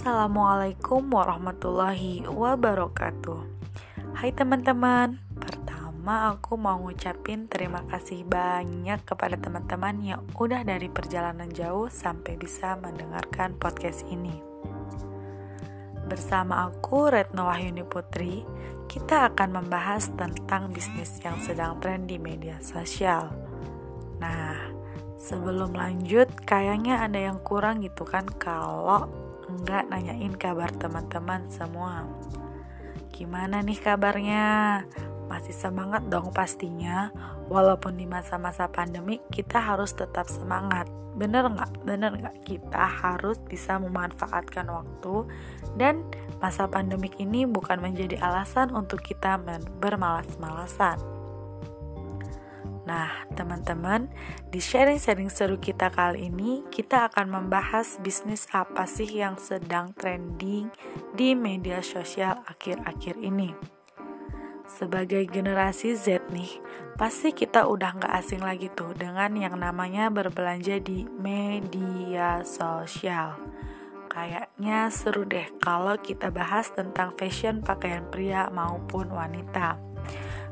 Assalamualaikum warahmatullahi wabarakatuh. Hai teman-teman Pertama aku mau ngucapin terima kasih banyak kepada teman-teman yang udah dari perjalanan jauh sampai bisa mendengarkan podcast ini. Bersama aku Retno Wahyuni Putri Kita akan membahas tentang bisnis yang sedang tren di media sosial. Nah, sebelum lanjut kayaknya ada yang kurang gitu kan kalau enggak nanyain kabar teman-teman semua. Gimana nih kabarnya? Masih semangat dong pastinya. Walaupun di masa-masa pandemi kita harus tetap semangat. Bener nggak? Bener nggak? Kita harus bisa memanfaatkan waktu dan masa pandemik ini bukan menjadi alasan untuk kita bermalas-malasan. Nah, teman-teman, di sharing-sharing seru kita kali ini, kita akan membahas bisnis apa sih yang sedang trending di media sosial akhir-akhir ini. Sebagai generasi Z nih, pasti kita udah nggak asing lagi tuh dengan yang namanya berbelanja di media sosial. Kayaknya seru deh kalau kita bahas tentang fashion pakaian pria maupun wanita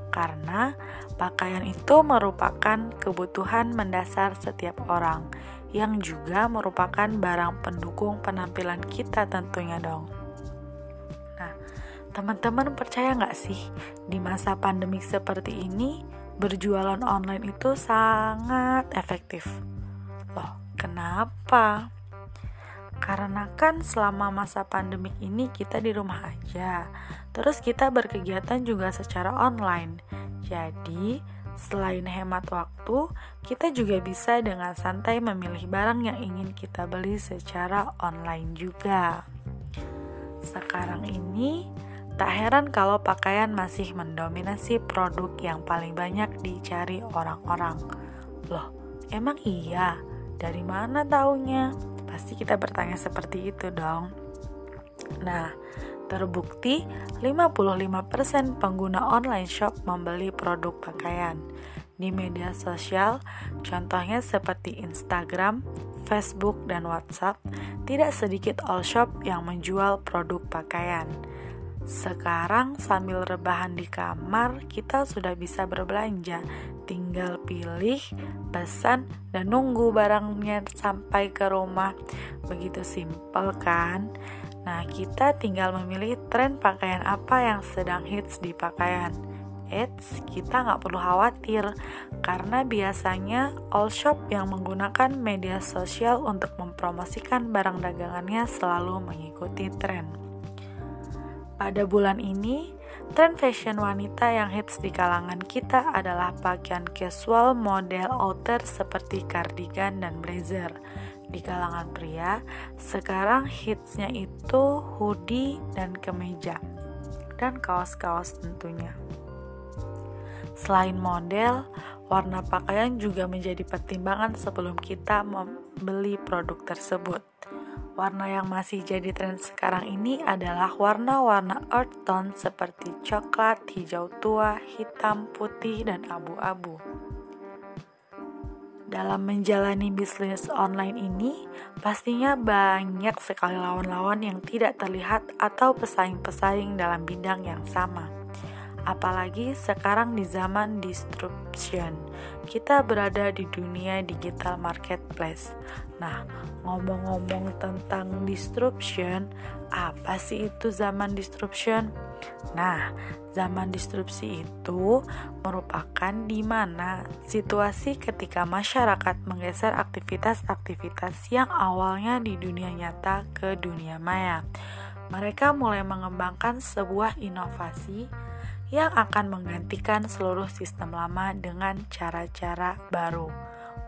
karena pakaian itu merupakan kebutuhan mendasar setiap orang yang juga merupakan barang pendukung penampilan kita tentunya dong. Nah, teman-teman percaya nggak sih di masa pandemik seperti ini berjualan online itu sangat efektif? Loh, kenapa? Karena kan selama masa pandemik ini kita di rumah aja. Terus kita berkegiatan juga secara online. Jadi, selain hemat waktu, kita juga bisa dengan santai memilih barang yang ingin kita beli secara online juga. Sekarang ini, tak heran kalau pakaian masih mendominasi produk yang paling banyak dicari orang-orang. Loh, emang iya? Dari mana taunya? Pasti kita bertanya seperti itu dong. Nah, terbukti 55% pengguna online shop membeli produk pakaian. Di media sosial, contohnya seperti Instagram, Facebook, dan WhatsApp, tidak sedikit all shop yang menjual produk pakaian. Sekarang sambil rebahan di kamar, kita sudah bisa berbelanja. Tinggal pilih, pesan, dan nunggu barangnya sampai ke rumah. Begitu simpel kan? Nah, kita tinggal memilih tren pakaian apa yang sedang hits di pakaian. Eits, kita nggak perlu khawatir karena biasanya all shop yang menggunakan media sosial untuk mempromosikan barang dagangannya selalu mengikuti tren. Pada bulan ini, tren fashion wanita yang hits di kalangan kita adalah pakaian casual model outer seperti cardigan dan blazer. Di kalangan pria, sekarang hitsnya itu hoodie dan kemeja, dan kaos-kaos tentunya. Selain model, warna pakaian juga menjadi pertimbangan sebelum kita membeli produk tersebut. Warna yang masih jadi tren sekarang ini adalah warna-warna earth tone seperti coklat, hijau tua, hitam, putih, dan abu-abu. Dalam menjalani bisnis online ini, pastinya banyak sekali lawan-lawan yang tidak terlihat atau pesaing-pesaing dalam bidang yang sama apalagi sekarang di zaman disruption. Kita berada di dunia digital marketplace. Nah, ngomong-ngomong tentang disruption, apa sih itu zaman disruption? Nah, zaman disrupsi itu merupakan di mana situasi ketika masyarakat menggeser aktivitas-aktivitas yang awalnya di dunia nyata ke dunia maya. Mereka mulai mengembangkan sebuah inovasi yang akan menggantikan seluruh sistem lama dengan cara-cara baru.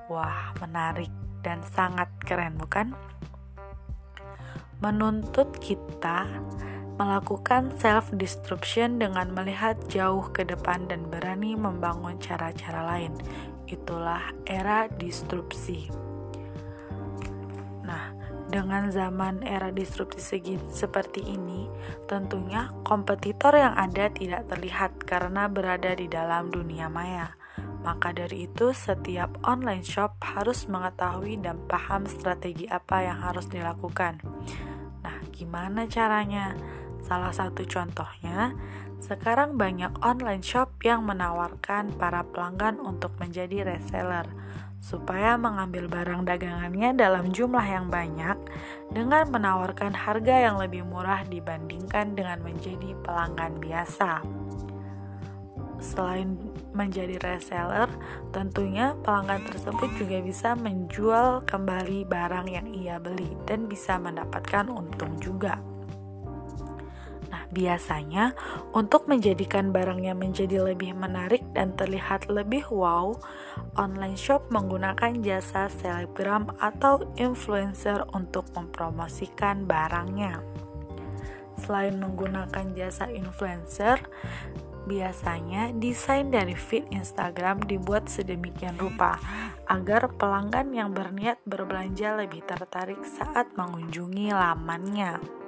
Wah, menarik dan sangat keren, bukan? Menuntut kita melakukan self-destruction dengan melihat jauh ke depan dan berani membangun cara-cara lain. Itulah era disrupsi. Dengan zaman era disrupsi segi seperti ini, tentunya kompetitor yang ada tidak terlihat karena berada di dalam dunia maya. Maka dari itu, setiap online shop harus mengetahui dan paham strategi apa yang harus dilakukan. Nah, gimana caranya? Salah satu contohnya, sekarang banyak online shop yang menawarkan para pelanggan untuk menjadi reseller supaya mengambil barang dagangannya dalam jumlah yang banyak dengan menawarkan harga yang lebih murah dibandingkan dengan menjadi pelanggan biasa. Selain menjadi reseller, tentunya pelanggan tersebut juga bisa menjual kembali barang yang ia beli dan bisa mendapatkan untung juga. Biasanya, untuk menjadikan barangnya menjadi lebih menarik dan terlihat lebih wow, online shop menggunakan jasa selebgram atau influencer untuk mempromosikan barangnya. Selain menggunakan jasa influencer, biasanya desain dari feed Instagram dibuat sedemikian rupa agar pelanggan yang berniat berbelanja lebih tertarik saat mengunjungi lamannya.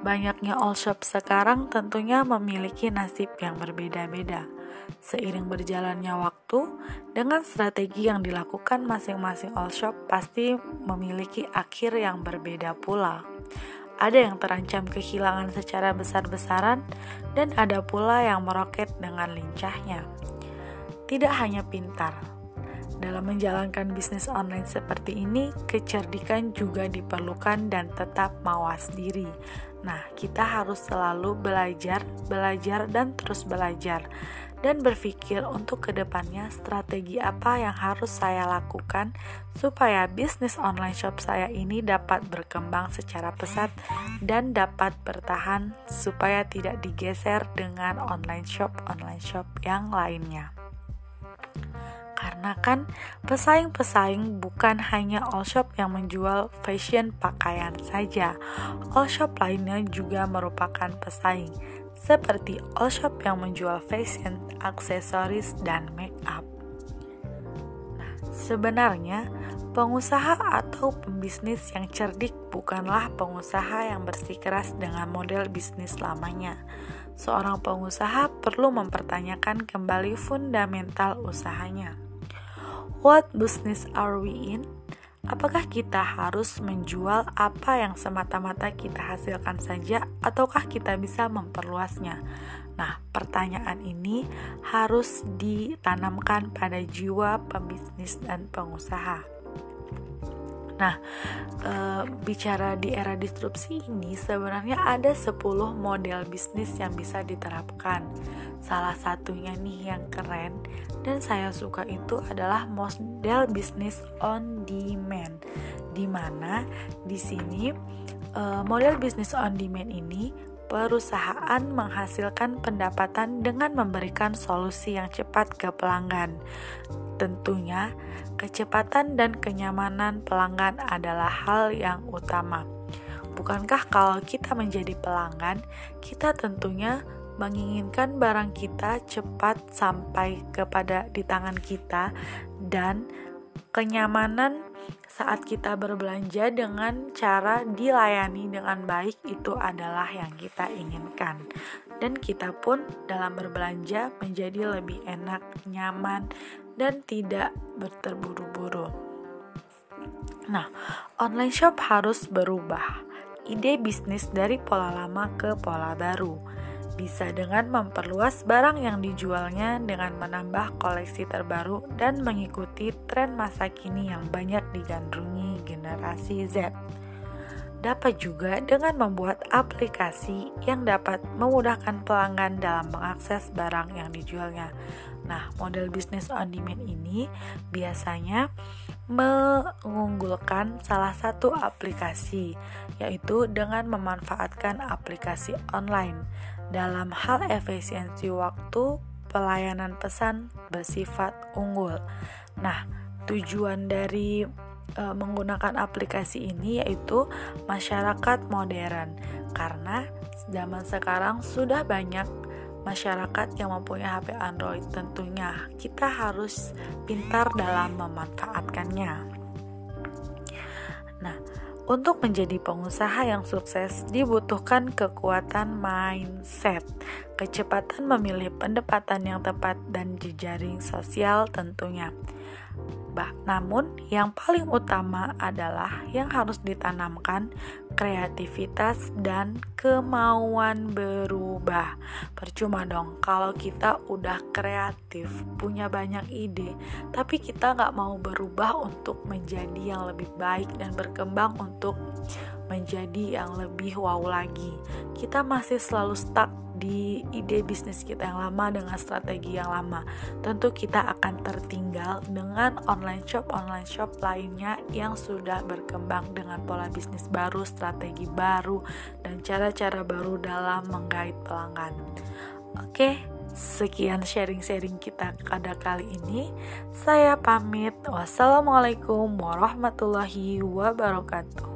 Banyaknya all shop sekarang tentunya memiliki nasib yang berbeda-beda. Seiring berjalannya waktu, dengan strategi yang dilakukan masing-masing all shop pasti memiliki akhir yang berbeda pula. Ada yang terancam kehilangan secara besar-besaran, dan ada pula yang meroket dengan lincahnya. Tidak hanya pintar, dalam menjalankan bisnis online seperti ini, kecerdikan juga diperlukan dan tetap mawas diri Nah, kita harus selalu belajar, belajar, dan terus belajar, dan berpikir untuk ke depannya strategi apa yang harus saya lakukan supaya bisnis online shop saya ini dapat berkembang secara pesat dan dapat bertahan supaya tidak digeser dengan online shop-online shop yang lainnya. Karena kan pesaing-pesaing bukan hanya all shop yang menjual fashion pakaian saja. All shop lainnya juga merupakan pesaing, seperti all shop yang menjual fashion, aksesoris, dan make up. Nah, sebenarnya pengusaha atau pembisnis yang cerdik bukanlah pengusaha yang bersikeras dengan model bisnis lamanya seorang pengusaha perlu mempertanyakan kembali fundamental usahanya. What business are we in? Apakah kita harus menjual apa yang semata-mata kita hasilkan saja, ataukah kita bisa memperluasnya? Nah, pertanyaan ini harus ditanamkan pada jiwa pembisnis dan pengusaha. Nah, e, bicara di era disrupsi ini sebenarnya ada 10 model bisnis yang bisa diterapkan. Salah satunya nih yang keren dan saya suka itu adalah model bisnis on demand. Di mana di sini e, model bisnis on demand ini perusahaan menghasilkan pendapatan dengan memberikan solusi yang cepat ke pelanggan. Tentunya, kecepatan dan kenyamanan pelanggan adalah hal yang utama. Bukankah kalau kita menjadi pelanggan, kita tentunya menginginkan barang kita cepat sampai kepada di tangan kita dan kenyamanan saat kita berbelanja dengan cara dilayani dengan baik itu adalah yang kita inginkan. Dan kita pun dalam berbelanja menjadi lebih enak, nyaman, dan tidak berterburu-buru. Nah, online shop harus berubah. Ide bisnis dari pola lama ke pola baru bisa dengan memperluas barang yang dijualnya dengan menambah koleksi terbaru dan mengikuti tren masa kini yang banyak digandrungi generasi Z. Dapat juga dengan membuat aplikasi yang dapat memudahkan pelanggan dalam mengakses barang yang dijualnya. Nah, model bisnis on demand ini biasanya mengunggulkan salah satu aplikasi, yaitu dengan memanfaatkan aplikasi online dalam hal efisiensi waktu, pelayanan pesan bersifat unggul. Nah, tujuan dari e, menggunakan aplikasi ini yaitu masyarakat modern karena zaman sekarang sudah banyak masyarakat yang mempunyai HP Android tentunya kita harus pintar dalam memanfaatkannya. Untuk menjadi pengusaha yang sukses dibutuhkan kekuatan mindset, kecepatan memilih pendapatan yang tepat dan jejaring sosial tentunya. Berubah. Namun, yang paling utama adalah yang harus ditanamkan kreativitas dan kemauan berubah. Percuma dong kalau kita udah kreatif, punya banyak ide, tapi kita nggak mau berubah untuk menjadi yang lebih baik dan berkembang untuk menjadi yang lebih wow lagi. Kita masih selalu stuck di ide bisnis kita yang lama dengan strategi yang lama. Tentu kita akan tertinggal dengan online shop online shop lainnya yang sudah berkembang dengan pola bisnis baru, strategi baru dan cara-cara baru dalam menggait pelanggan. Oke, sekian sharing-sharing kita pada kali ini. Saya pamit. Wassalamualaikum warahmatullahi wabarakatuh.